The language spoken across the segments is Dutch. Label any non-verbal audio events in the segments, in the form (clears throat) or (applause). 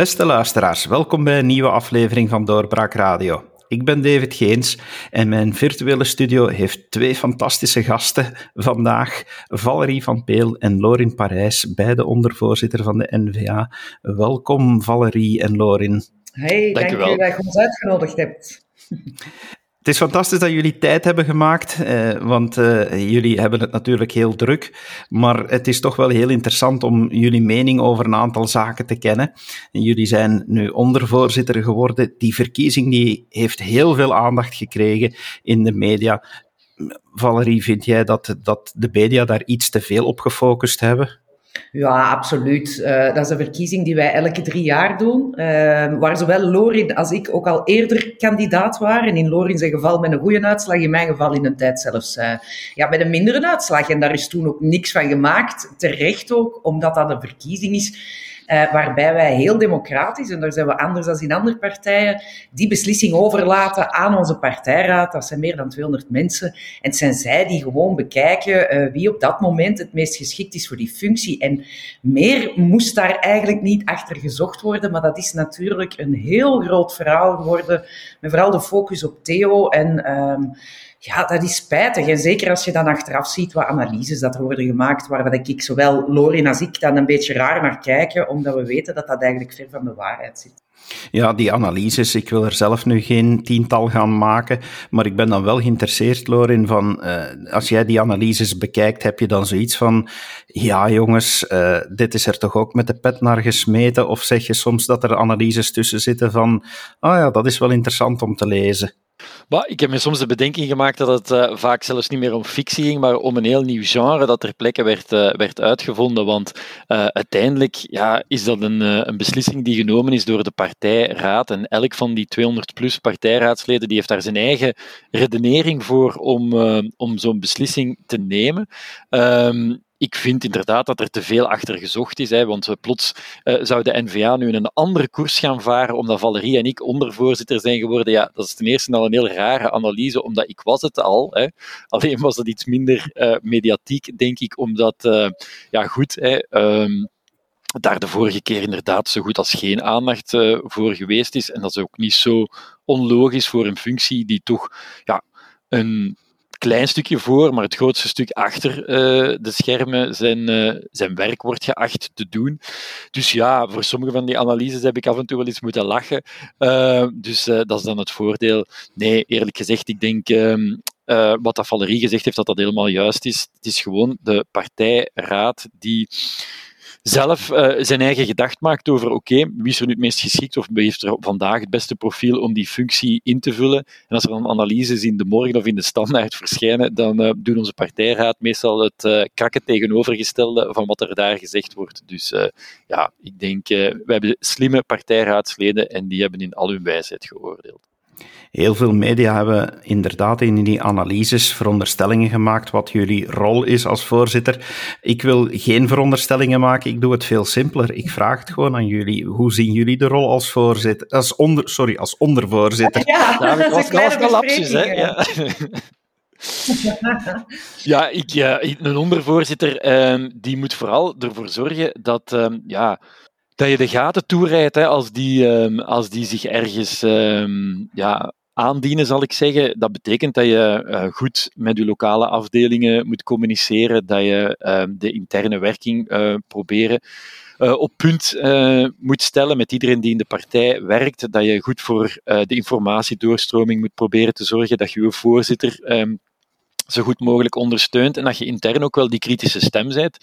Beste luisteraars, welkom bij een nieuwe aflevering van Doorbraak Radio. Ik ben David Geens en mijn virtuele studio heeft twee fantastische gasten vandaag. Valerie van Peel en Lorin Parijs, beide ondervoorzitter van de NVA. Welkom Valerie en Lorin. Hey, dank, dank je dat je ons uitgenodigd hebt. (laughs) Het is fantastisch dat jullie tijd hebben gemaakt, eh, want eh, jullie hebben het natuurlijk heel druk. Maar het is toch wel heel interessant om jullie mening over een aantal zaken te kennen. En jullie zijn nu ondervoorzitter geworden. Die verkiezing die heeft heel veel aandacht gekregen in de media. Valerie, vind jij dat, dat de media daar iets te veel op gefocust hebben? Ja, absoluut. Uh, dat is een verkiezing die wij elke drie jaar doen, uh, waar zowel Lorin als ik ook al eerder kandidaat waren. In Lorin zijn geval met een goede uitslag, in mijn geval in een tijd zelfs uh, ja, met een mindere uitslag. En daar is toen ook niks van gemaakt, terecht ook, omdat dat een verkiezing is uh, waarbij wij heel democratisch, en daar zijn we anders dan in andere partijen, die beslissing overlaten aan onze partijraad. Dat zijn meer dan 200 mensen. En het zijn zij die gewoon bekijken uh, wie op dat moment het meest geschikt is voor die functie. En meer moest daar eigenlijk niet achter gezocht worden, maar dat is natuurlijk een heel groot verhaal geworden, met vooral de focus op Theo en... Um, ja, dat is spijtig. En zeker als je dan achteraf ziet wat analyses dat er worden gemaakt, waar ik zowel Lorin als ik dan een beetje raar naar kijken, omdat we weten dat dat eigenlijk ver van de waarheid zit. Ja, die analyses, ik wil er zelf nu geen tiental gaan maken, maar ik ben dan wel geïnteresseerd, Lorin, van uh, als jij die analyses bekijkt, heb je dan zoiets van, ja jongens, uh, dit is er toch ook met de pet naar gesmeten, of zeg je soms dat er analyses tussen zitten van, ah oh ja, dat is wel interessant om te lezen? Ik heb me soms de bedenking gemaakt dat het uh, vaak zelfs niet meer om fictie ging, maar om een heel nieuw genre dat ter plekke werd, uh, werd uitgevonden. Want uh, uiteindelijk ja, is dat een, een beslissing die genomen is door de partijraad. En elk van die 200 plus partijraadsleden die heeft daar zijn eigen redenering voor om, om zo'n beslissing te nemen. Um, ik vind inderdaad dat er te veel achter gezocht is, hè, want plots uh, zou de NVA nu een andere koers gaan varen, omdat Valerie en ik ondervoorzitter zijn geworden. Ja, dat is ten eerste al een heel rare analyse, omdat ik was het al. Hè. Alleen was het iets minder uh, mediatiek, denk ik, omdat, uh, ja goed, hè, um, daar de vorige keer inderdaad zo goed als geen aandacht voor geweest is. En dat is ook niet zo onlogisch voor een functie die toch ja, een klein stukje voor, maar het grootste stuk achter uh, de schermen zijn, uh, zijn werk wordt geacht te doen. Dus ja, voor sommige van die analyses heb ik af en toe wel eens moeten lachen. Uh, dus dat is dan het voordeel. Nee, eerlijk gezegd, ik denk ehm, wat dat Valerie gezegd heeft, dat dat helemaal juist is. Het is gewoon de partijraad die zelf uh, zijn eigen gedacht maakt over oké, wie is er nu het meest geschikt of wie heeft er vandaag het beste profiel om die functie in te vullen. En als er dan analyses in de morgen of in de standaard verschijnen, dan uh, doen onze partijraad meestal het uh, krakken tegenovergestelde van wat er daar gezegd wordt. Dus ja, ik denk, we hebben slimme partijraadsleden en die hebben in al hun wijsheid geoordeeld. Heel veel media hebben inderdaad in die analyses veronderstellingen gemaakt wat jullie rol is als voorzitter. Ik wil geen veronderstellingen maken, ik doe het veel simpeler. Ik vraag het gewoon aan jullie. Hoe zien jullie de rol als voorzitter? Als onder, sorry, als ondervoorzitter. Ja, dat, dat was, was een lapsus, hè? Ja. (laughs) ja, ik, ja, een ondervoorzitter um, die moet vooral ervoor zorgen dat um, ja, dat je de gaten toerijdt hè, als, die, um, als die zich ergens um, ja, aandienen, zal ik zeggen. Dat betekent dat je uh, goed met je lokale afdelingen moet communiceren, dat je um, de interne werking uh, proberen uh, op punt moet stellen met iedereen die in de partij werkt, dat je goed voor de informatiedoorstroming moet proberen te zorgen, dat je je voorzitter zo goed mogelijk ondersteunt en dat je intern ook wel die kritische stem bent,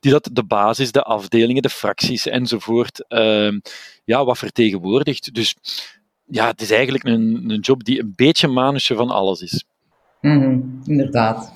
die dat de basis, de afdelingen, de fracties enzovoort, uh, ja, wat vertegenwoordigt. Dus ja, het is eigenlijk een, een job die een beetje manusje van alles is. -hmm, inderdaad.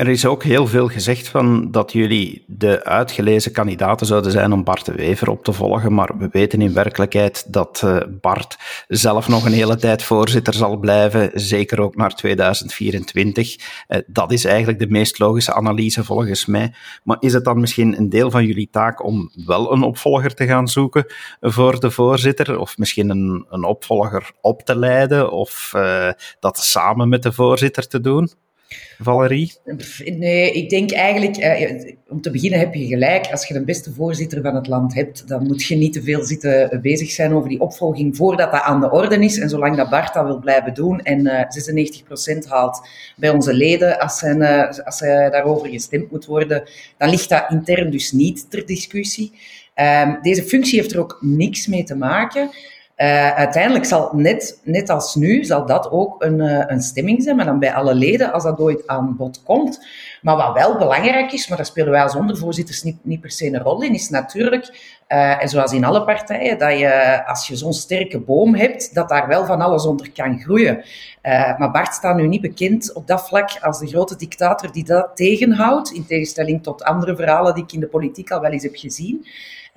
Er is ook heel veel gezegd van dat jullie de uitgelezen kandidaten zouden zijn om Bart de Wever op te volgen, maar we weten in werkelijkheid dat uh, Bart zelf nog een hele tijd voorzitter zal blijven, zeker ook naar 2024. Uh, dat is eigenlijk de meest logische analyse volgens mij. Maar is het dan misschien een deel van jullie taak om wel een opvolger te gaan zoeken voor de voorzitter, of misschien een, een opvolger op te leiden, of uh, dat samen met de voorzitter te doen? Valerie? Nee, ik denk eigenlijk, eh, om te beginnen heb je gelijk. Als je de beste voorzitter van het land hebt, dan moet je niet te veel zitten bezig zijn over die opvolging voordat dat aan de orde is. En zolang dat Bart dat wil blijven doen en uh, 96% haalt bij onze leden, als, zijn, uh, als daarover gestemd moet worden, dan ligt dat intern dus niet ter discussie. Um, deze functie heeft er ook niks mee te maken. Uh, uiteindelijk zal net, net als nu, zal dat ook een, uh, een stemming zijn, maar dan bij alle leden als dat ooit aan bod komt. Maar wat wel belangrijk is, maar daar spelen wij als ondervoorzitters niet, niet per se een rol in, is natuurlijk, uh, en zoals in alle partijen, dat je als je zo'n sterke boom hebt, dat daar wel van alles onder kan groeien. maar Bart staat nu niet bekend op dat vlak als de grote dictator die dat tegenhoudt, in tegenstelling tot andere verhalen die ik in de politiek al wel eens heb gezien.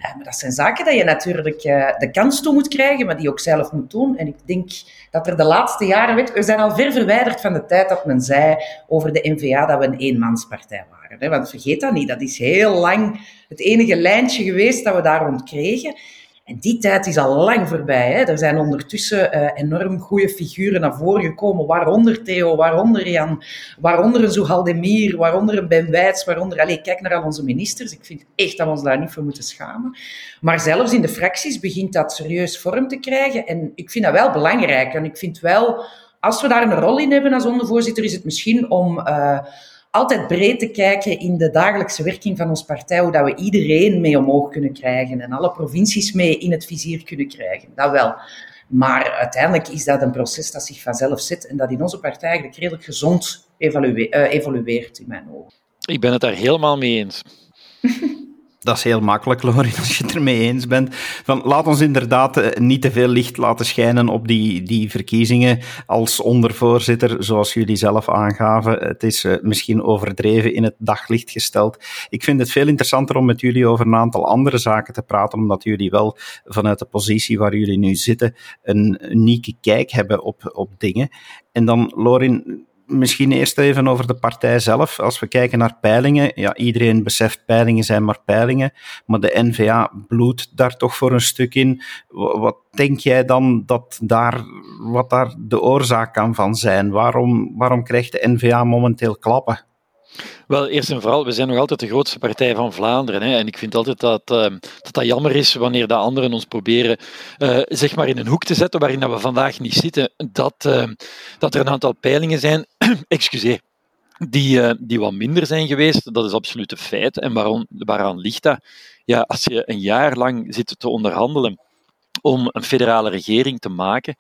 Uh, maar dat zijn zaken die je natuurlijk uh, de kans toe moet krijgen, maar die ook zelf moet doen. En ik denk dat er de laatste jaren, we zijn al ver verwijderd van de tijd dat men zei over de NVA dat we een eenmanspartij waren. Hè? Want vergeet dat niet, dat is heel lang het enige lijntje geweest dat we daar rond kregen. En die tijd is al lang voorbij. Hè. Er zijn ondertussen uh, enorm goede figuren naar voren gekomen, waaronder Theo, waaronder Jan, waaronder een Zohaldemir, waaronder een Ben Wijts, waaronder... Allez, kijk naar al onze ministers. Ik vind echt dat we ons daar niet voor moeten schamen. Maar zelfs in de fracties begint dat serieus vorm te krijgen. En ik vind dat wel belangrijk. En ik vind wel, als we daar een rol in hebben als ondervoorzitter, is het misschien om... Uh, altijd breed te kijken in de dagelijkse werking van ons partij, hoe dat we iedereen mee omhoog kunnen krijgen en alle provincies mee in het vizier kunnen krijgen. Dat wel. Maar uiteindelijk is dat een proces dat zich vanzelf zet en dat in onze partij eigenlijk redelijk gezond evolueert, uh, evolueert in mijn ogen. Ik ben het daar helemaal mee eens. (laughs) Dat is heel makkelijk, (laughs) Lorin, als je het ermee eens bent. Van, laat ons inderdaad eh, niet te veel licht laten schijnen op die, die verkiezingen als ondervoorzitter, zoals jullie zelf aangaven. Het is uh, misschien overdreven in het daglicht gesteld. Ik vind het veel interessanter om met jullie over een aantal andere zaken te praten, omdat jullie wel vanuit de positie waar jullie nu zitten een unieke kijk hebben op, op dingen. En dan, Lorin, misschien eerst even over de partij zelf. Als we kijken naar peilingen, ja, iedereen beseft peilingen zijn maar peilingen, maar de NVA bloedt daar toch voor een stuk in. Wat denk jij dan dat daar, wat daar de oorzaak kan van zijn? Waarom, waarom krijgt de NVA momenteel klappen? Wel, eerst en vooral, we zijn nog altijd de grootste partij van Vlaanderen. Hè, en ik vind altijd dat, uh, dat dat jammer is wanneer de anderen ons proberen uh, zeg maar in een hoek te zetten waarin dat we vandaag niet zitten. Dat, uh, dat er een aantal peilingen zijn, (clears throat) excuseer, die, die wat minder zijn geweest. Dat is absoluut een feit. En waarom, waaraan ligt dat? Ja, als je een jaar lang zit te onderhandelen om een federale regering te maken,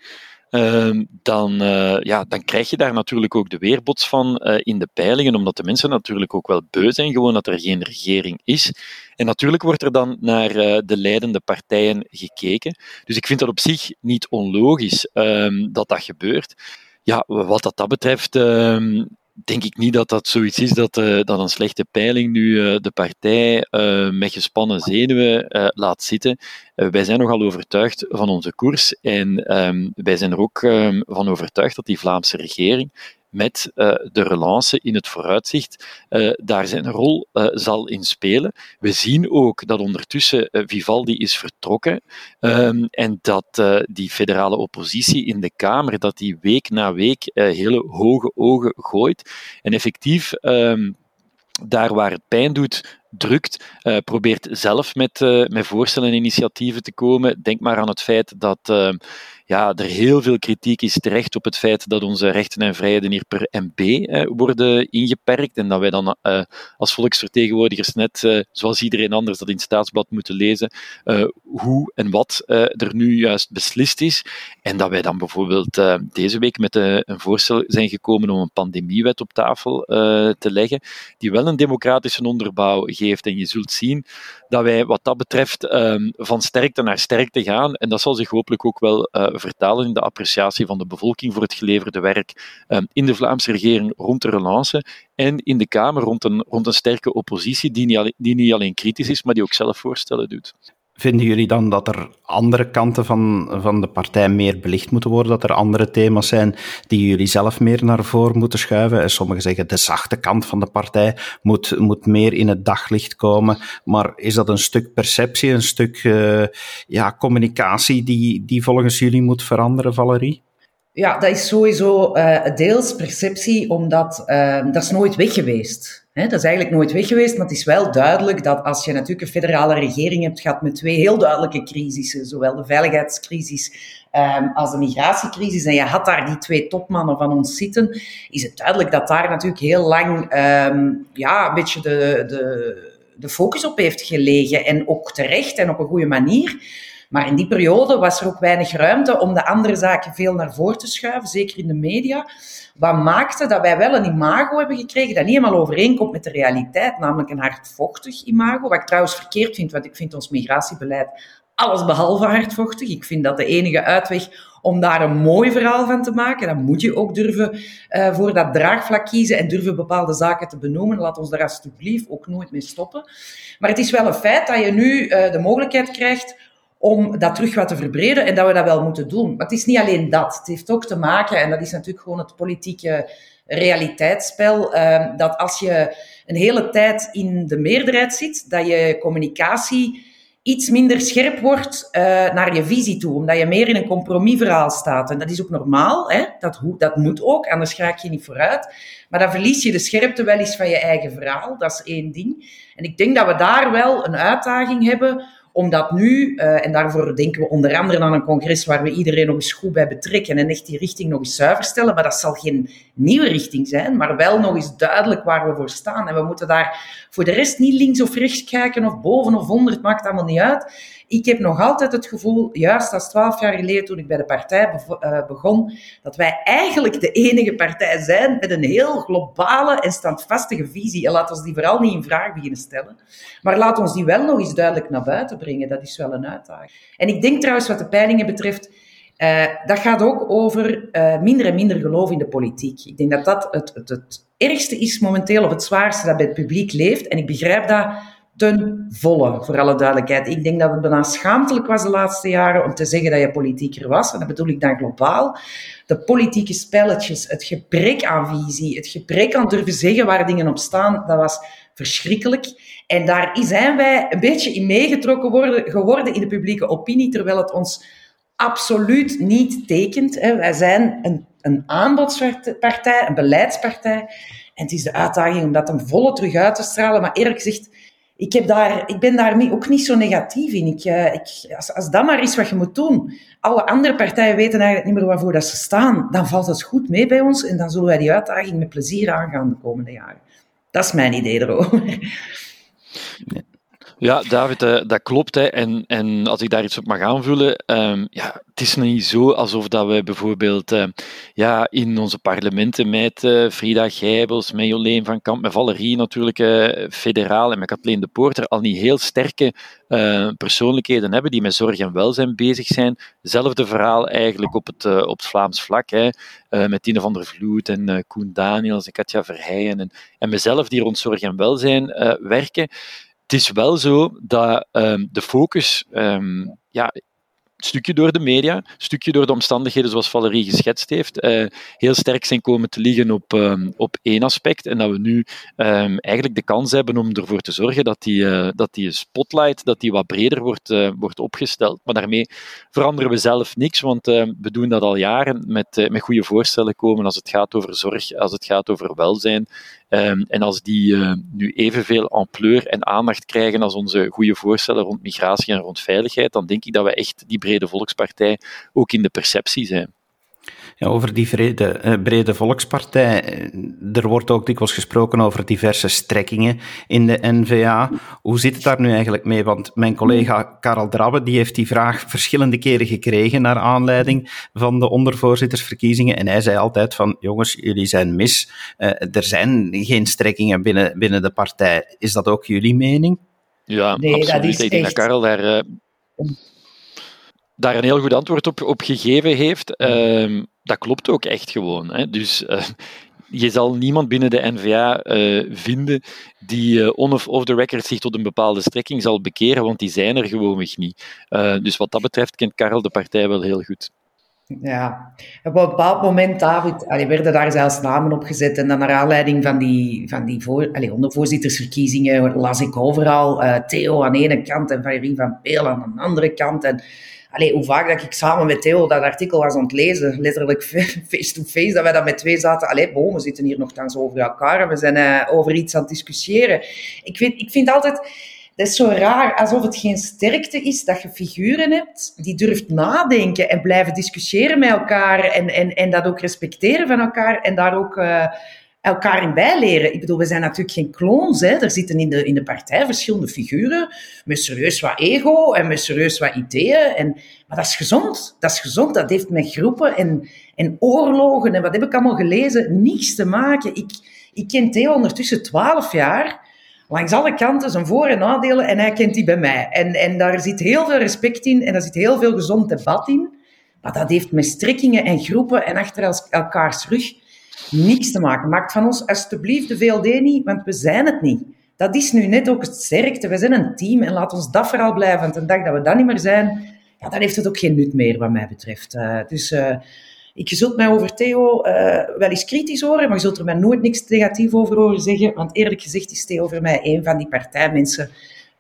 Ehm, dan, uh, ja, dan krijg je daar natuurlijk ook de weerbots van uh, in de peilingen, omdat de mensen natuurlijk ook wel beu zijn gewoon dat er geen regering is. En natuurlijk wordt er dan naar de leidende partijen gekeken. Dus ik vind dat op zich niet onlogisch um, dat dat gebeurt. Ja, wat dat, dat betreft, um, denk ik niet dat dat zoiets is dat, uh, dat een slechte peiling nu uh, de partij uh, met gespannen zenuwen laat zitten. wij zijn nogal overtuigd van onze koers en um, wij zijn er ook um, van overtuigd dat die Vlaamse regering met uh, de relance in het vooruitzicht uh, daar zijn rol uh, zal in spelen. We zien ook dat ondertussen Vivaldi is vertrokken um, en dat die federale oppositie in de Kamer dat die week na week hele hoge ogen gooit en effectief um, daar waar het pijn doet, drukt, probeert zelf met, met voorstellen en initiatieven te komen. Denk maar aan het feit dat ja, er heel veel kritiek is terecht op het feit dat onze rechten en vrijheden hier per MB eh, worden ingeperkt en dat wij dan eh, als volksvertegenwoordigers net, eh, zoals iedereen anders dat in het staatsblad moeten lezen, eh, hoe en wat eh, er nu juist beslist is. En dat wij dan bijvoorbeeld deze week met een voorstel zijn gekomen om een pandemiewet op tafel te leggen, die wel een democratische onderbouw geeft. En je zult zien dat wij wat dat betreft ehm, van sterkte naar sterkte gaan. En dat zal zich hopelijk ook wel vertalen in de appreciatie van de bevolking voor het geleverde werk um, in de Vlaamse regering rond de relance en in de Kamer rond een, rond een sterke oppositie die niet, die niet alleen kritisch is, maar die ook zelf voorstellen doet. Vinden jullie dan dat er andere kanten van, van de partij meer belicht moeten worden? Dat er andere thema's zijn die jullie zelf meer naar voren moeten schuiven? En sommigen zeggen de zachte kant van de partij moet, moet meer in het daglicht komen. Maar is dat een stuk perceptie, een stuk uh, ja, communicatie die, die volgens jullie moet veranderen, Valerie? Ja, dat is sowieso uh, deels perceptie, omdat uh, dat is nooit weg geweest. Dat is eigenlijk nooit weg geweest, maar het is wel duidelijk dat als je natuurlijk een federale regering hebt gehad met twee heel duidelijke crisissen, zowel de veiligheidscrisis um, als de migratiecrisis, en je had daar die twee topmannen van ons zitten, is het duidelijk dat daar natuurlijk heel lang um, ja, een beetje de, de, de focus op heeft gelegen. En ook terecht en op een goede manier. Maar in die periode was er ook weinig ruimte om de andere zaken veel naar voren te schuiven, zeker in de media. Wat maakte dat wij wel een imago hebben gekregen dat niet helemaal overeenkomt met de realiteit, namelijk een hardvochtig imago. Wat ik trouwens verkeerd vind, want ik vind ons migratiebeleid alles behalve hardvochtig. Ik vind dat de enige uitweg om daar een mooi verhaal van te maken, dan moet je ook durven uh, voor dat draagvlak kiezen en durven bepaalde zaken te benoemen. Laat ons daar alsjeblieft ook nooit mee stoppen. Maar het is wel een feit dat je nu uh, de mogelijkheid krijgt om dat terug wat te verbreden en dat we dat wel moeten doen. Maar het is niet alleen dat. Het heeft ook te maken, en dat is natuurlijk gewoon het politieke realiteitsspel, uh, dat als je een hele tijd in de meerderheid zit, dat je communicatie iets minder scherp wordt uh, naar je visie toe, omdat je meer in een compromisverhaal staat. En dat is ook normaal, hè? Dat, dat moet ook, anders raak je niet vooruit. Maar dan verlies je de scherpte wel eens van je eigen verhaal, dat is één ding. En ik denk dat we daar wel een uitdaging hebben omdat nu, uh, en daarvoor denken we onder andere aan een congres waar we iedereen nog eens goed bij betrekken en echt die richting nog eens zuiver stellen, maar dat zal geen nieuwe richting zijn, maar wel nog eens duidelijk waar we voor staan. En we moeten daar voor de rest niet links of rechts kijken of boven of onder, het maakt allemaal niet uit. Ik heb nog altijd het gevoel, juist als twaalf jaar geleden toen ik bij de partij uh, begon, dat wij eigenlijk de enige partij zijn met een heel globale en standvastige visie. En laat ons die vooral niet in vraag beginnen stellen. Maar laat ons die wel nog eens duidelijk naar buiten brengen. Dat is wel een uitdaging. En ik denk trouwens wat de peilingen betreft, uh, dat gaat ook over uh, minder en minder geloof in de politiek. Ik denk dat dat het, het, het ergste is momenteel, of het zwaarste dat bij het publiek leeft. En ik begrijp dat ten volle, voor alle duidelijkheid. Ik denk dat het bijna schaamtelijk was de laatste jaren om te zeggen dat je politieker was. En dat bedoel ik dan globaal. De politieke spelletjes, het gebrek aan visie, het gebrek aan durven zeggen waar dingen op staan, dat was verschrikkelijk. En daar zijn wij een beetje in meegetrokken worden, geworden in de publieke opinie, terwijl het ons absoluut niet tekent. Wij zijn een, een aanbodspartij, een beleidspartij. En het is de uitdaging om dat ten volle terug uit te stralen. Maar eerlijk gezegd, ik, heb daar, ik ben daar ook niet zo negatief in. Ik, uh, ik, als, als dat maar is wat je moet doen, alle andere partijen weten eigenlijk niet meer waarvoor dat ze staan, dan valt het goed mee bij ons en dan zullen wij die uitdaging met plezier aangaan de komende jaren. Dat is mijn idee erover. Ja, David, eh, dat klopt. Hè. En, en als ik daar iets op mag aanvullen, um, ja, het is niet zo alsof dat we bijvoorbeeld uh, ja, in onze parlementen met uh, Frida Gijbels, met Jolien van Kamp, met Valerie natuurlijk, federaal en met Kathleen de Poorter al niet heel sterke persoonlijkheden hebben die met zorg en welzijn bezig zijn. Hetzelfde verhaal eigenlijk op het, op het Vlaams vlak, hè. met Tine van der Vloed en Koen Daniels en Katja Verheijen en, en mezelf die rond zorg en welzijn werken het is wel zo dat um, de focus um, ja, stukje door de media, stukje door de omstandigheden zoals Valerie geschetst heeft, uh, heel sterk zijn komen te liggen op, um, op één aspect. En dat we nu eigenlijk de kans hebben om ervoor te zorgen dat die, uh, dat die spotlight dat die wat breder wordt, uh, wordt opgesteld. Maar daarmee veranderen we zelf niks, want we doen dat al jaren met, met goede voorstellen komen als het gaat over zorg, als het gaat over welzijn. Um, en als die uh, nu evenveel ampleur en aandacht krijgen als onze goede voorstellen rond migratie en rond veiligheid, dan denk ik dat we echt die brede volkspartij ook in de perceptie zijn. Ja, over die brede, eh, brede volkspartij. Eh, er wordt ook dikwijls gesproken over diverse strekkingen in de NVA. Hoe zit het daar nu eigenlijk mee? Want mijn collega Karel Drabbe die heeft die vraag verschillende keren gekregen naar aanleiding van de ondervoorzittersverkiezingen. En hij zei altijd van, jongens, jullie zijn mis. Uh, er zijn geen strekkingen binnen, binnen de partij. Is dat ook jullie mening? Ja, nee, absoluut. Dat is Ik denk dat Karel daar... Uh daar een heel goed antwoord op, op gegeven heeft. Uh, dat klopt ook echt gewoon. Hè. Dus uh, je zal niemand binnen de NVA uh, eh, vinden die uh, on of off the record zich tot een bepaalde strekking zal bekeren, want die zijn er gewoonweg niet. dus wat dat betreft kent Karel de partij wel heel goed. Ja, op een bepaald moment, David, allee, werden daar zelfs namen op gezet. En dan naar aanleiding van die, van die voor, allee, ondervoorzittersverkiezingen las ik overal uh, Theo aan de ene kant en Valerie van Peel aan de andere kant. En allee, hoe vaak dat ik samen met Theo dat artikel was aan het lezen, letterlijk (laughs) face-to-face, -face, dat wij dat met twee zaten. Allee, boom, we zitten hier nogthans over elkaar en we zijn uh, over iets aan het discussiëren. Ik vind, ik vind altijd dat is zo raar, alsof het geen sterkte is dat je figuren hebt die durft nadenken en blijven discussiëren met elkaar en, en, en dat ook respecteren van elkaar en daar ook uh, elkaar in bijleren. Ik bedoel, we zijn natuurlijk geen clones. Hè. Er zitten in de, in de partij verschillende figuren met serieus wat ego en met serieus wat ideeën. En, maar dat is gezond. Dat is gezond. Dat heeft met groepen en, en oorlogen en wat heb ik allemaal gelezen, niets te maken. Ik, ik ken Theo ondertussen twaalf jaar langs alle kanten zijn voor- en nadelen en hij kent die bij mij. En, en daar zit heel veel respect in en daar zit heel veel gezond debat in. Maar dat heeft met strekkingen en groepen en achter elkaars rug niks te maken. Maakt van ons alsjeblieft de VLD niet, want we zijn het niet. Dat is nu net ook het sterkte. We zijn een team en laat ons dat vooral blijven. Want de dag dat we dat niet meer zijn, ja, dan heeft het ook geen nut meer, wat mij betreft. Uh, dus uh, ik, zult mij over Theo uh, wel eens kritisch horen, maar je zult er mij nooit niks negatief over horen zeggen. Want eerlijk gezegd is Theo voor mij een van die partijmensen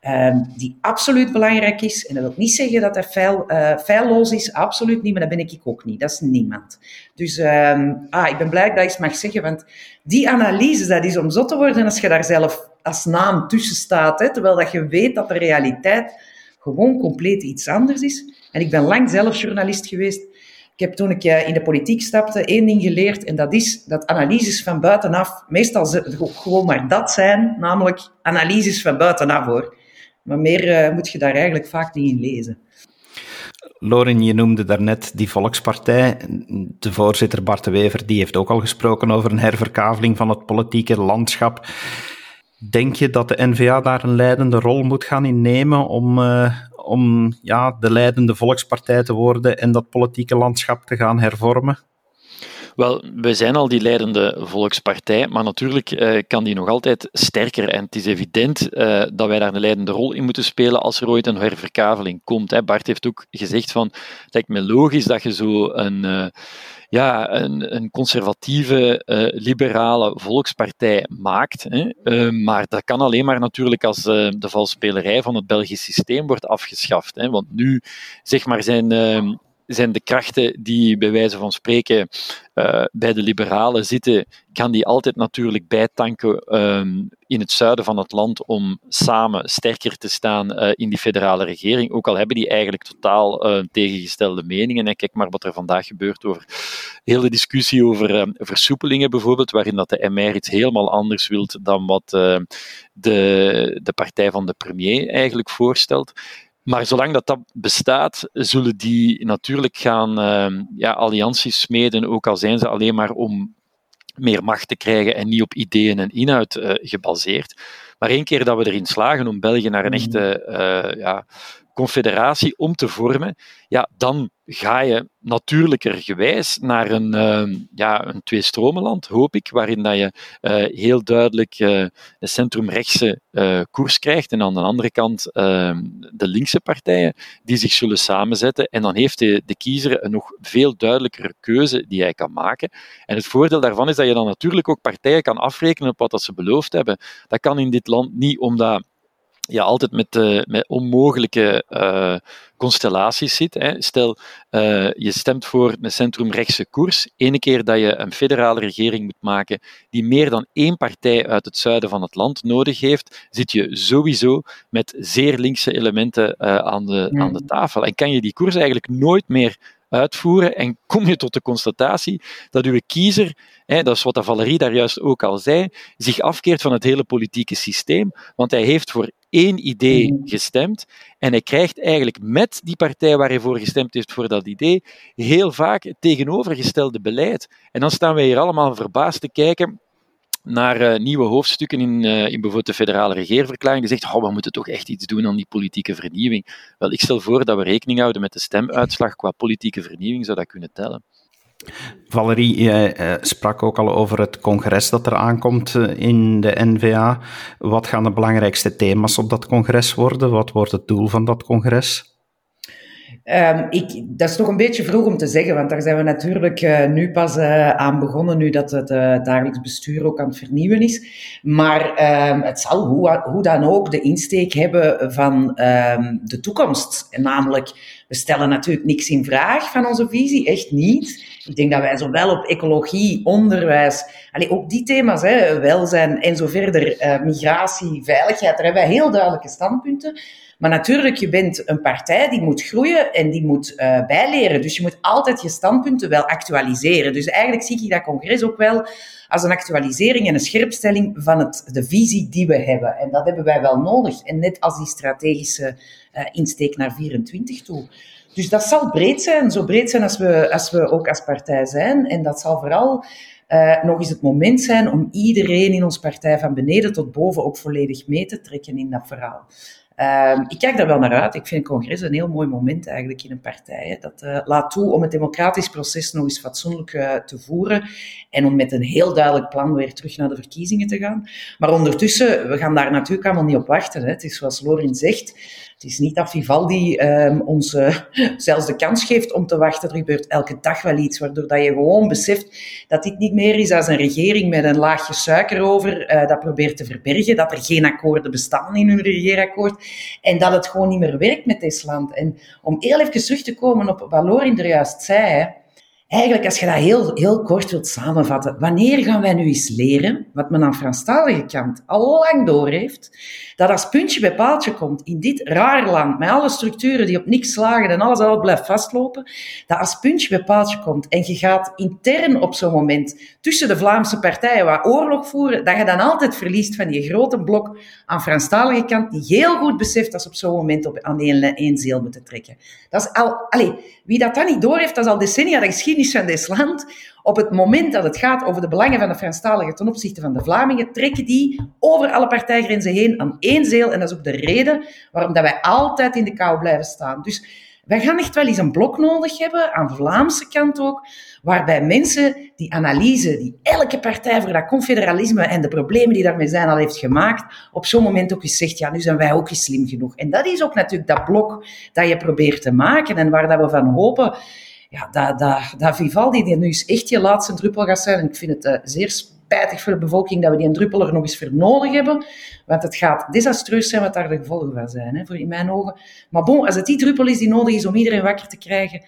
um, die absoluut belangrijk is. En dat wil niet zeggen dat hij feil, uh, feilloos is, absoluut niet, maar dat ben ik ook niet. Dat is niemand. Dus um, ah, ik ben blij dat ik het mag zeggen, want die analyse, dat is om zot te worden als je daar zelf als naam tussen staat, hè, terwijl dat je weet dat de realiteit gewoon compleet iets anders is. En ik ben lang zelf journalist geweest. Ik heb toen ik in de politiek stapte één ding geleerd en dat is dat analyses van buitenaf meestal gewoon maar dat zijn, namelijk analyses van buitenaf hoor. Maar meer uh, moet je daar eigenlijk vaak niet in lezen. Lorin, je noemde daarnet die Volkspartij. De voorzitter Bart de Wever die heeft ook al gesproken over een herverkaveling van het politieke landschap. Denk je dat de NVA daar een leidende rol moet gaan innemen om, uh, om ja, de leidende volkspartij te worden en dat politieke landschap te gaan hervormen? Wel, we zijn al die leidende volkspartij, maar natuurlijk uh, kan die nog altijd sterker. En het is evident uh, dat wij daar een leidende rol in moeten spelen als er ooit een herverkaveling komt. Hè. Bart heeft ook gezegd van, het lijkt me logisch dat je zo een... Uh, ja, een, een conservatieve, liberale volkspartij maakt. Hè. Maar dat kan alleen maar natuurlijk als de valsspelerij van het Belgisch systeem wordt afgeschaft. Hè. Want nu, zeg maar, zijn zijn de krachten die bij wijze van spreken uh, bij de liberalen zitten, kan die altijd natuurlijk bijtanken um, in het zuiden van het land om samen sterker te staan uh, in die federale regering. Ook al hebben die eigenlijk totaal uh, tegengestelde meningen. En kijk maar wat er vandaag gebeurt over heel de discussie over versoepelingen bijvoorbeeld, waarin dat de MR iets helemaal anders wilt dan wat de, de partij van de premier eigenlijk voorstelt. Maar zolang dat, dat bestaat, zullen die natuurlijk gaan uh, ja, allianties smeden, ook al zijn ze alleen maar om meer macht te krijgen en niet op ideeën en inhoud uh, gebaseerd. Maar één keer dat we erin slagen om België naar een mm. echte uh, ja, confederatie om te vormen, ja, dan ga je natuurlijkergewijs naar een, uh, ja, een tweestromenland, hoop ik, waarin dat je uh, heel duidelijk uh, een centrumrechtse koers krijgt en aan de andere kant ehm, de linkse partijen die zich zullen samenzetten. En dan heeft de, de kiezer een nog veel duidelijkere keuze die hij kan maken. En het voordeel daarvan is dat je dan natuurlijk ook partijen kan afrekenen op wat dat ze beloofd hebben. Dat kan in dit land niet omdat ja, altijd met, uh, met onmogelijke uh, constellaties zit. Hè. Stel, uh, je stemt voor een centrumrechtse koers. Ene keer dat je een federale regering moet maken die meer dan één partij uit het zuiden van het land nodig heeft, zit je sowieso met zeer linkse elementen aan, de, aan de tafel. En kan je die koers eigenlijk nooit meer uitvoeren en kom je tot de constatatie dat uw kiezer, hè, dat is wat Valerie daar juist ook al zei, zich afkeert van het hele politieke systeem, want hij heeft voor één idee mm. gestemd en hij krijgt eigenlijk met die partij waar hij voor gestemd heeft voor dat idee heel vaak het tegenovergestelde beleid. En dan staan wij hier allemaal verbaasd te kijken naar uh, nieuwe hoofdstukken in, uh, in bijvoorbeeld de federale regeerverklaring, die zegt, oh, we moeten toch echt iets doen aan die politieke vernieuwing. Wel, ik stel voor dat we rekening houden met de stemuitslag qua politieke vernieuwing, zou dat kunnen tellen. Valerie, jij uh, sprak ook al over het congres dat er aankomt in de NVA. Wat gaan de belangrijkste thema's op dat congres worden? Wat wordt het doel van dat congres? Um, ik, dat is toch een beetje vroeg om te zeggen, want daar zijn we natuurlijk uh, nu pas uh, aan begonnen, nu dat het uh, dagelijks bestuur ook aan het vernieuwen is. Maar um, het zal hoe, hoe, dan ook de insteek hebben van um, de toekomst. Namelijk, we stellen natuurlijk niks in vraag van onze visie, echt niet. Ik denk dat wij zowel op ecologie, onderwijs, allee, ook die thema's, hè, welzijn en zo verder, migratie, veiligheid, daar hebben wij heel duidelijke standpunten. Maar natuurlijk, je bent een partij die moet groeien en die moet uh, bijleren. Dus je moet altijd je standpunten wel actualiseren. Dus eigenlijk zie ik dat congres ook wel als een actualisering en een scherpstelling van het, de visie die we hebben. En dat hebben wij wel nodig. En net als die strategische uh, insteek naar 24 toe. Dus dat zal breed zijn, zo breed zijn als we, als we ook als partij zijn. En dat zal vooral uh, nog eens het moment zijn om iedereen in ons partij van beneden tot boven ook volledig mee te trekken in dat verhaal. Um, ik kijk daar wel naar uit. Ik vind het congres een heel mooi moment eigenlijk in een partij. Dat uh, laat toe om het democratisch proces nog eens fatsoenlijk uh, te voeren en om met een heel duidelijk plan weer terug naar de verkiezingen te gaan. Maar ondertussen, we gaan daar natuurlijk allemaal niet op wachten. Hè. Het is zoals Lorin zegt, het is niet dat Vivaldi um, ons uh, (laughs) zelfs de kans geeft om te wachten. Er gebeurt elke dag wel iets, waardoor dat je gewoon beseft dat dit niet meer is als een regering met een laagje suiker over, uh, dat probeert te verbergen, dat er geen akkoorden bestaan in hun regeerakkoord en dat het gewoon niet meer werkt met dit land. En om heel even terug te komen op wat Lorin er juist zei, Eigenlijk, als je dat heel, heel kort wilt samenvatten, wanneer gaan wij nu eens leren, wat men aan Franstalige kant al lang door heeft, dat als puntje bij paaltje komt in dit raar land, met alle structuren die op niks slagen en alles al blijft vastlopen, dat als puntje bij paaltje komt en je gaat intern op zo'n moment tussen de Vlaamse partijen waar oorlog voeren, dat je dan altijd verliest van die grote blok aan Franstalige kant, die heel goed beseft dat ze op zo'n moment op, aan één, zeel moeten trekken. Dat is al, allez, wie dat dan niet door heeft, dat is al decennia de geschiedenis van dit land. Op het moment dat het gaat over de belangen van de Franstaligen ten opzichte van de Vlamingen, trekken die over alle partijgrenzen heen aan één zeel. En dat is ook de reden waarom dat wij altijd in de kou blijven staan. Dus wij gaan echt wel eens een blok nodig hebben, aan de Vlaamse kant ook, waarbij mensen die analyse die elke partij voor dat confederalisme en de problemen die daarmee zijn al heeft gemaakt, op zo'n moment ook eens zegt, ja, nu zijn wij ook eens slim genoeg. En dat is ook natuurlijk dat blok dat je probeert te maken en waar dat we van hopen ja, dat, dat, dat Vivaldi, die nu is echt je laatste druppel gaat zijn. Ik vind het uh, zeer spijtig voor de bevolking dat we die druppel er nog eens voor nodig hebben. Want het gaat desastreus zijn wat daar de gevolgen van zijn, hè, voor in mijn ogen. Maar bon, als het die druppel is die nodig is om iedereen wakker te krijgen,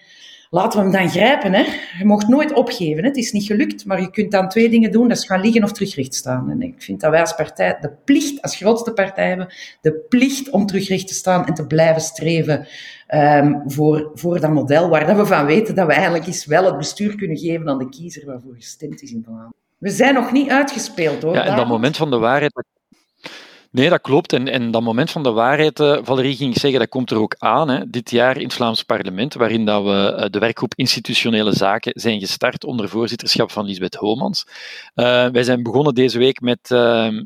laten we hem dan grijpen. Hè. Je mocht nooit opgeven. Hè. Het is niet gelukt, maar je kunt dan twee dingen doen. Dat is gaan liggen of terugrecht staan. En ik vind dat wij als partij de plicht, als grootste partij hebben, de plicht om terugrecht te staan en te blijven streven um, voor, voor dat model waar dat we van weten dat we eigenlijk eens wel het bestuur kunnen geven aan de kiezer waarvoor gestemd is in Vlaanderen. We zijn nog niet uitgespeeld hoor. Ja, en dat moment van de waarheid, Nee, dat klopt. En, en dat moment van de waarheid, uh, Valerie ging zeggen, dat komt er ook aan. Hè, dit jaar in het Vlaams parlement, waarin dat we uh, de werkgroep Institutionele Zaken zijn gestart onder voorzitterschap van Lisbeth Homans. Uh, wij zijn begonnen deze week met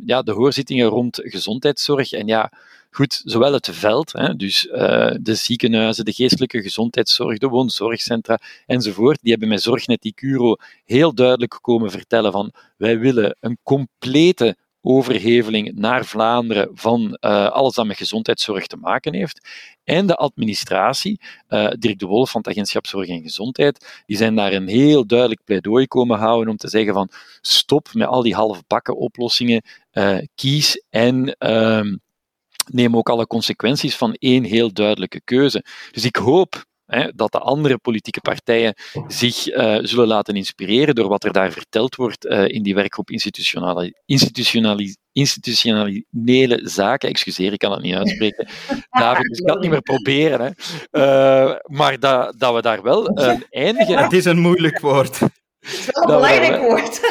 ja, de hoorzittingen rond gezondheidszorg. En ja, goed, zowel het veld, hè, dus de ziekenhuizen, de geestelijke gezondheidszorg, de woonzorgcentra enzovoort, die hebben met Zorgnet Icuro heel duidelijk komen vertellen van wij willen een complete overheveling naar Vlaanderen van uh, alles dat met gezondheidszorg te maken heeft. En de administratie, uh, Dirk de Wolf van het Agentschap Zorg en Gezondheid, die zijn daar een heel duidelijk pleidooi komen houden om te zeggen van stop met al die halfbakken oplossingen, uh, kies en uh, neem ook alle consequenties van één heel duidelijke keuze. Dus ik hoop hè, dat de andere politieke partijen zich uh, zullen laten inspireren door wat er daar verteld wordt uh, in die werkgroep institutionale, institutionali, institutionele zaken. Excuseer, ik kan het niet uitspreken. (laughs) David, dus ik kan het niet meer proberen. Hè. Uh, maar dat, dat we daar wel eindigen. Het is een moeilijk woord. Het is wel een belangrijk woord. (laughs)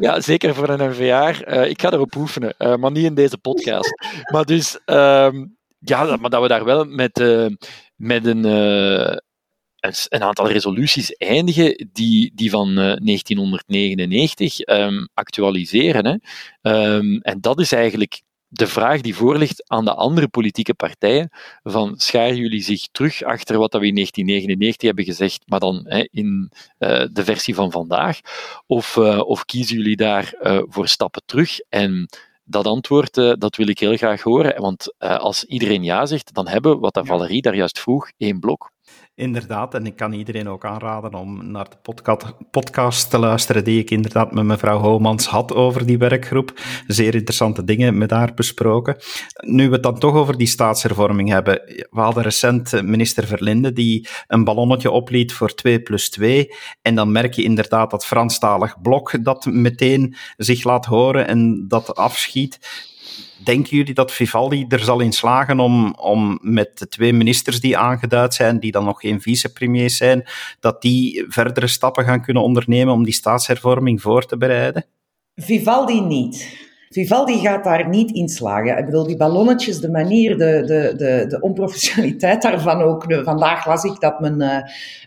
Ja, zeker voor een NVA. Uh, ik ga erop oefenen, uh, maar niet in deze podcast. Maar dus, um, ja, maar dat we daar wel met, uh, met een, uh, een, aantal resoluties eindigen die, die van uh, 1999 um, actualiseren. Hè. Um, en dat is eigenlijk de vraag die voorligt aan de andere politieke partijen, van scharen jullie zich terug achter wat we in 1999 hebben gezegd, maar dan hè, in uh, de versie van vandaag, of, of kiezen jullie daar voor stappen terug en dat antwoord dat wil ik heel graag horen. Want als iedereen ja zegt, dan hebben we, wat Valerie daar juist vroeg, één blok. Inderdaad, en ik kan iedereen ook aanraden om naar de podcast, podcast te luisteren die ik inderdaad met mevrouw Homans had over die werkgroep. Zeer interessante dingen met haar besproken. Nu we het dan toch over die staatshervorming hebben. We hadden recent minister Verlinde die een ballonnetje opliet voor 2 plus 2. En dan merk je inderdaad dat Franstalig blok dat meteen zich laat horen en dat afschiet. Denken jullie dat Vivaldi er zal in slagen om, om met de twee ministers die aangeduid zijn, die dan nog geen vicepremiers zijn, dat die verdere stappen gaan kunnen ondernemen om die staatshervorming voor te bereiden? Vivaldi niet. Vivaldi gaat daar niet in slagen. Ik bedoel, die ballonnetjes, de manier, de, de, de, de onprofessionaliteit daarvan ook. Vandaag las ik dat men uh,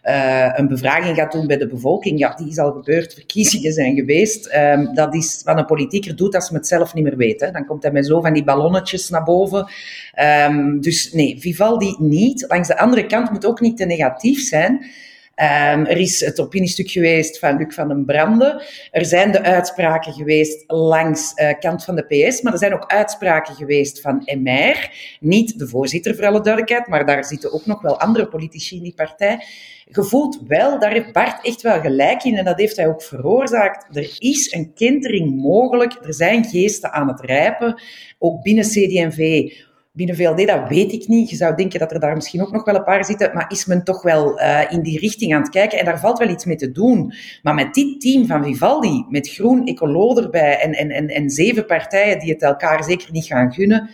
uh, een bevraging gaat doen bij de bevolking. Ja, die is al gebeurd, verkiezingen zijn geweest. Um, dat is wat een politieker doet als men het zelf niet meer weet. Dan komt hij met zo van die ballonnetjes naar boven. Um, dus nee, Vivaldi niet. Langs de andere kant moet ook niet te negatief zijn. Um, er is het opiniestuk geweest van Luc van den Brande. Er zijn de uitspraken geweest langs uh, kant van de PS, maar er zijn ook uitspraken geweest van MR. Niet de voorzitter, voor alle duidelijkheid, maar daar zitten ook nog wel andere politici in die partij. Gevoeld wel, daar heeft Bart echt wel gelijk in en dat heeft hij ook veroorzaakt. Er is een kentering mogelijk, er zijn geesten aan het rijpen, ook binnen CD&V binnen VLD, dat weet ik niet. Je zou denken dat er daar misschien ook nog wel een paar zitten, maar is men toch wel uh, in die richting aan het kijken en daar valt wel iets mee te doen. Maar met dit team van Vivaldi, met Groen, Ecolo erbij en, en, en, en zeven partijen die het elkaar zeker niet gaan gunnen,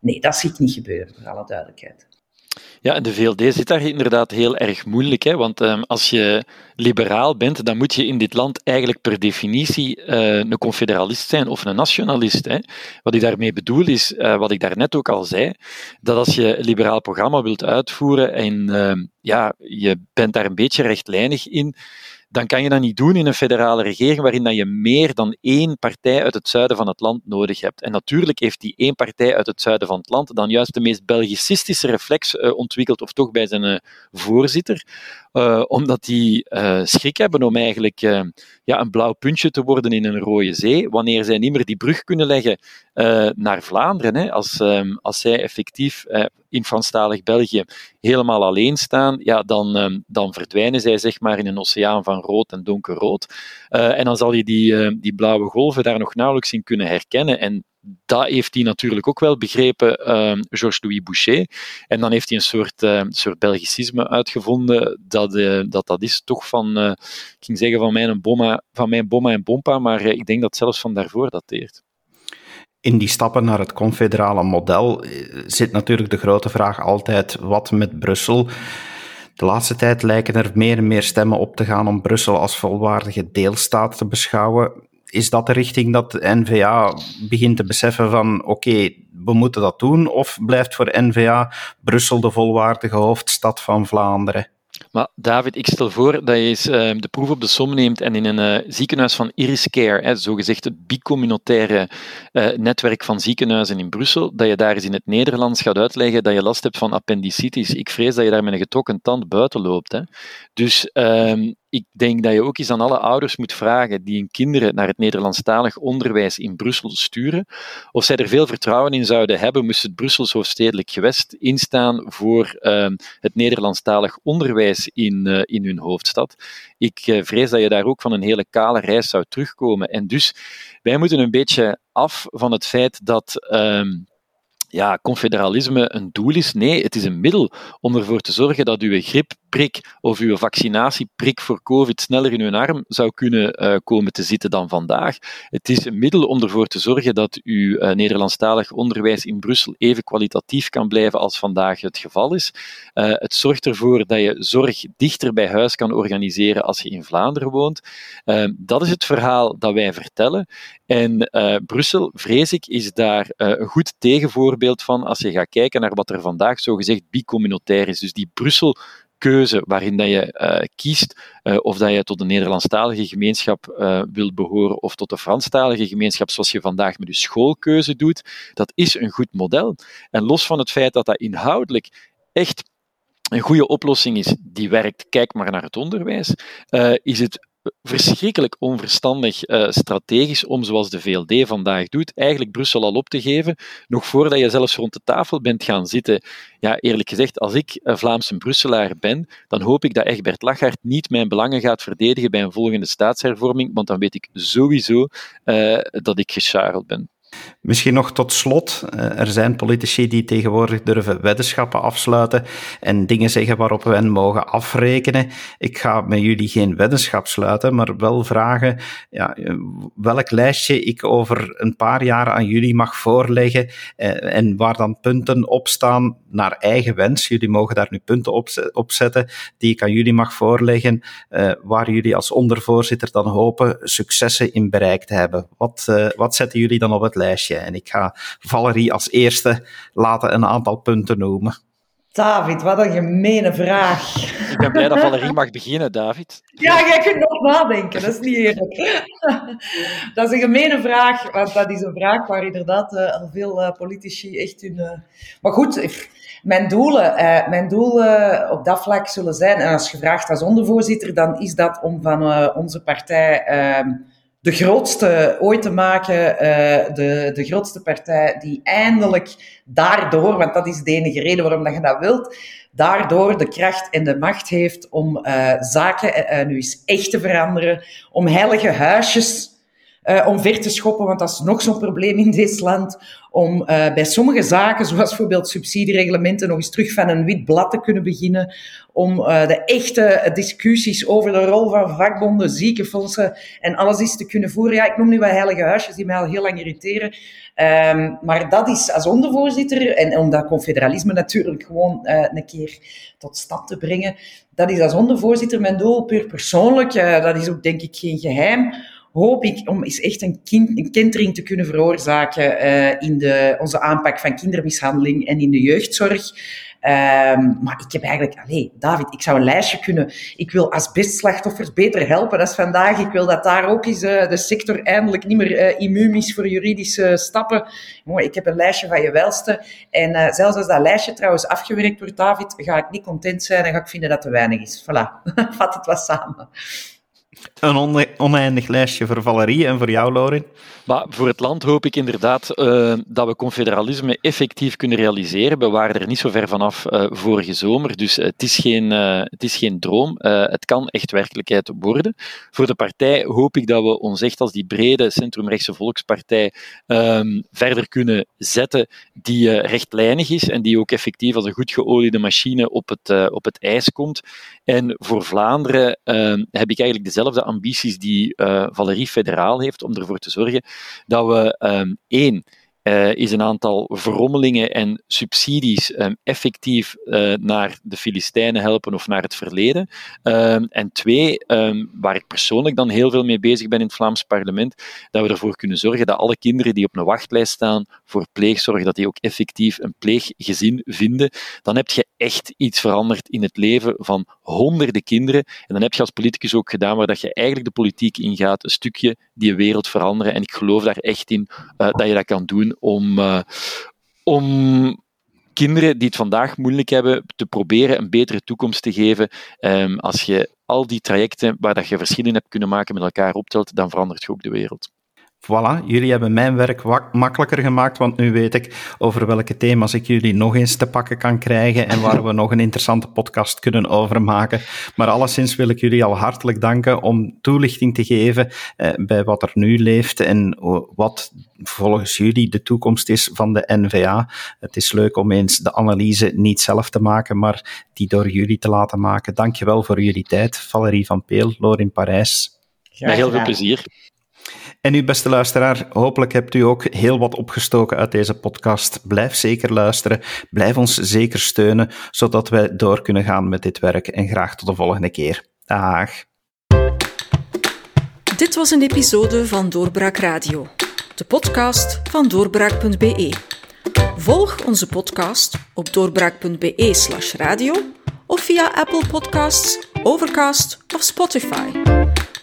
nee, dat zie ik niet gebeuren, voor alle duidelijkheid. Ja, en de VLD zit daar inderdaad heel erg moeilijk. Hè? Want um, als je liberaal bent, dan moet je in dit land eigenlijk per definitie uh, een confederalist zijn of een nationalist. Hè? Wat ik daarmee bedoel is, uh, wat ik daarnet ook al zei, dat als je een liberaal programma wilt uitvoeren en uh, ja, je bent daar een beetje rechtlijnig in, dan kan je dat niet doen in een federale regering waarin dat je meer dan één partij uit het zuiden van het land nodig hebt. En natuurlijk heeft die één partij uit het zuiden van het land dan juist de meest Belgicistische reflex uh, ontwikkeld, of toch bij zijn uh, voorzitter, uh, omdat die schrik hebben om eigenlijk ja, een blauw puntje te worden in een rode zee, wanneer zij niet meer die brug kunnen leggen naar Vlaanderen. Hè, als, um, als zij effectief in Franstalig België helemaal alleen staan, ja, dan, um, dan verdwijnen zij zeg maar in een oceaan van rood en donkerrood. Uh, en dan zal je die, uh, die blauwe golven daar nog nauwelijks in kunnen herkennen. En dat heeft hij natuurlijk ook wel begrepen, uh, Georges-Louis Boucher. En dan heeft hij een soort, uh, soort Belgicisme uitgevonden, dat, uh, dat dat is toch van, uh, ik ging zeggen van mijn, bomma, van mijn bomma en bompa, maar ik denk dat zelfs van daarvoor dateert. In die stappen naar het confederale model zit natuurlijk de grote vraag altijd wat met Brussel. De laatste tijd lijken er meer en meer stemmen op te gaan om Brussel als volwaardige deelstaat te beschouwen. Is dat de richting dat de NVA begint te beseffen van oké, we moeten dat doen? Of blijft voor NVA Brussel de volwaardige hoofdstad van Vlaanderen? Maar David, ik stel voor dat je eens uh, de proef op de som neemt en in een uh, ziekenhuis van Iris Care, hè, zogezegd het bicommunautaire uh, netwerk van ziekenhuizen in Brussel, dat je daar eens in het Nederlands gaat uitleggen dat je last hebt van appendicitis. Ik vrees dat je daar met een getrokken tand buiten loopt. Hè. Dus ehm, ik denk dat je ook eens aan alle ouders moet vragen die hun kinderen naar het Nederlandstalig onderwijs in Brussel sturen, of zij er veel vertrouwen in zouden hebben, moest het Brussels hoofdstedelijk gewest instaan voor uh, het Nederlandstalig onderwijs in, uh, in hun hoofdstad. Ik uh, vrees dat je daar ook van een hele kale reis zou terugkomen. En dus, wij moeten een beetje af van het feit dat ehm, ja, confederalisme een doel is. Nee, het is een middel om ervoor te zorgen dat uw griepprik of uw vaccinatieprik voor COVID sneller in uw arm zou kunnen uh, komen te zitten dan vandaag. Het is een middel om ervoor te zorgen dat uw uh, Nederlandstalig onderwijs in Brussel even kwalitatief kan blijven als vandaag het geval is. Uh, het zorgt ervoor dat je zorg dichter bij huis kan organiseren als je in Vlaanderen woont. dat is het verhaal dat wij vertellen. En Brussel, vrees ik, is daar een goed tegenvoorbeeld voorbeeld van als je gaat kijken naar wat er vandaag zogezegd bicommunautair is. Dus die Brussel keuze waarin dat je uh, kiest uh, of dat je tot de Nederlandstalige gemeenschap uh, wilt behoren of tot de Franstalige gemeenschap, zoals je vandaag met je schoolkeuze doet, dat is een goed model. En los van het feit dat dat inhoudelijk echt een goede oplossing is die werkt, kijk maar naar het onderwijs, is het verschrikkelijk onverstandig uh, strategisch om, zoals de VLD vandaag doet, eigenlijk Brussel al op te geven, nog voordat je zelfs rond de tafel bent gaan zitten. Ja, eerlijk gezegd, als ik een Vlaamse Brusselaar ben, dan hoop ik dat Egbert Lachart niet mijn belangen gaat verdedigen bij een volgende staatshervorming, want dan weet ik sowieso uh, dat ik gescharreld ben. Misschien nog tot slot. Eh, er zijn politici die tegenwoordig durven weddenschappen afsluiten en dingen zeggen waarop we hen mogen afrekenen. Ik ga met jullie geen weddenschap sluiten, maar wel vragen ja, welk lijstje ik over een paar jaar aan jullie mag voorleggen eh, en waar dan punten op staan naar eigen wens. Jullie mogen daar nu punten op zetten die ik aan jullie mag voorleggen, eh, waar jullie als ondervoorzitter dan hopen successen in bereikt te hebben. Wat, wat zetten jullie dan op het lijstje. En ik ga Valerie als eerste laten een aantal punten noemen. David, wat een gemene vraag. Ik ben blij dat Valerie mag beginnen, David. Ja, jij kunt nog nadenken, dat is niet eerlijk. Dat is een gemene vraag, want dat is een vraag waar inderdaad uh, al veel uh, politici echt hun... Uh... Maar goed, mijn doelen, mijn doelen op dat vlak zullen zijn, en als gevraagd als ondervoorzitter, dan is dat om van onze partij ehm, de grootste ooit te maken, uh, de, de grootste partij die eindelijk daardoor, want dat is de enige reden waarom dat je dat wilt, daardoor de kracht en de macht heeft om uh, zaken uh, nu eens echt te veranderen, om heilige huisjes uh, omver te schoppen, want dat is nog zo'n probleem in dit land, om uh, bij sommige zaken, zoals bijvoorbeeld subsidiereglementen, nog eens terug van een wit blad te kunnen beginnen, om uh, de echte discussies over de rol van vakbonden, ziekenfondsen en alles eens te kunnen voeren. Ik noem nu wel heilige huisjes die mij al heel lang irriteren. Um, maar dat is als ondervoorzitter, en om dat confederalisme natuurlijk gewoon een keer tot stand te brengen, dat is als ondervoorzitter mijn doel, puur persoonlijk. Dat is ook denk ik geen geheim hoop ik om eens echt een, kind, een kentering te kunnen veroorzaken uh, in de, onze aanpak van kindermishandeling en in de jeugdzorg. Um, maar ik heb eigenlijk, allee, David, ik zou een lijstje kunnen. Ik wil asbestslachtoffers beter helpen. Is vandaag. Ik wil dat daar ook eens uh, de sector eindelijk niet meer uh, immuun is voor juridische stappen. Mooi, ik heb een lijstje van je welste. En zelfs als dat lijstje trouwens afgewerkt wordt, David, ga ik niet content zijn en ga ik vinden dat te weinig is. Voilà, (laughs) vat het wat samen. Een oneindig lijstje voor Valerie en voor jou, Lauren. Maar voor het land hoop ik inderdaad uh, dat we confederalisme effectief kunnen realiseren. We waren er niet zo ver vanaf uh, vorige zomer, dus het is geen, uh, het is geen droom. het kan echt werkelijkheid worden. Voor de partij hoop ik dat we ons echt als die brede centrumrechtse volkspartij um, verder kunnen zetten die rechtlijnig is en die ook effectief als een goed geoliede machine op het, op het ijs komt. En voor Vlaanderen ehm, heb ik eigenlijk dezelfde ambities die Valerie Federaal heeft om ervoor te zorgen dat we um, één uh, is een aantal verrommelingen en subsidies um, effectief uh, naar de Filistijnen helpen of naar het verleden. Um, en twee, um, waar ik persoonlijk dan heel veel mee bezig ben in het Vlaams parlement, dat we ervoor kunnen zorgen dat alle kinderen die op een wachtlijst staan voor pleegzorg, dat die ook effectief een pleeggezin vinden. Dan heb je echt iets veranderd in het leven van honderden kinderen. En dan heb je als politicus ook gedaan waar dat je eigenlijk de politiek ingaat, een stukje die wereld veranderen. En ik geloof daar echt in uh, dat je dat kan doen om, uh, om kinderen die het vandaag moeilijk hebben, te proberen een betere toekomst te geven. Um, als je al die trajecten waar dat je verschillen hebt kunnen maken met elkaar optelt, dan verandert je ook de wereld. Voilà, jullie hebben mijn werk makkelijker gemaakt, want nu weet ik over welke thema's ik jullie nog eens te pakken kan krijgen en waar we (laughs) nog een interessante podcast kunnen over maken. Maar alleszins wil ik jullie al hartelijk danken om toelichting te geven eh, bij wat er nu leeft en wat volgens jullie de toekomst is van de NVA. Het is leuk om eens de analyse niet zelf te maken, maar die door jullie te laten maken. Dankjewel voor jullie tijd, Valerie van Peel, Lorin Parijs. Met heel veel plezier. En u, beste luisteraar, hopelijk hebt u ook heel wat opgestoken uit deze podcast. Blijf zeker luisteren, blijf ons zeker steunen, zodat wij door kunnen gaan met dit werk. En graag tot de volgende keer. Dag. Dit was een episode van Doorbraak Radio, de podcast van doorbraak.be. Volg onze podcast op doorbraak.be/slash radio of via Apple Podcasts, Overcast of Spotify.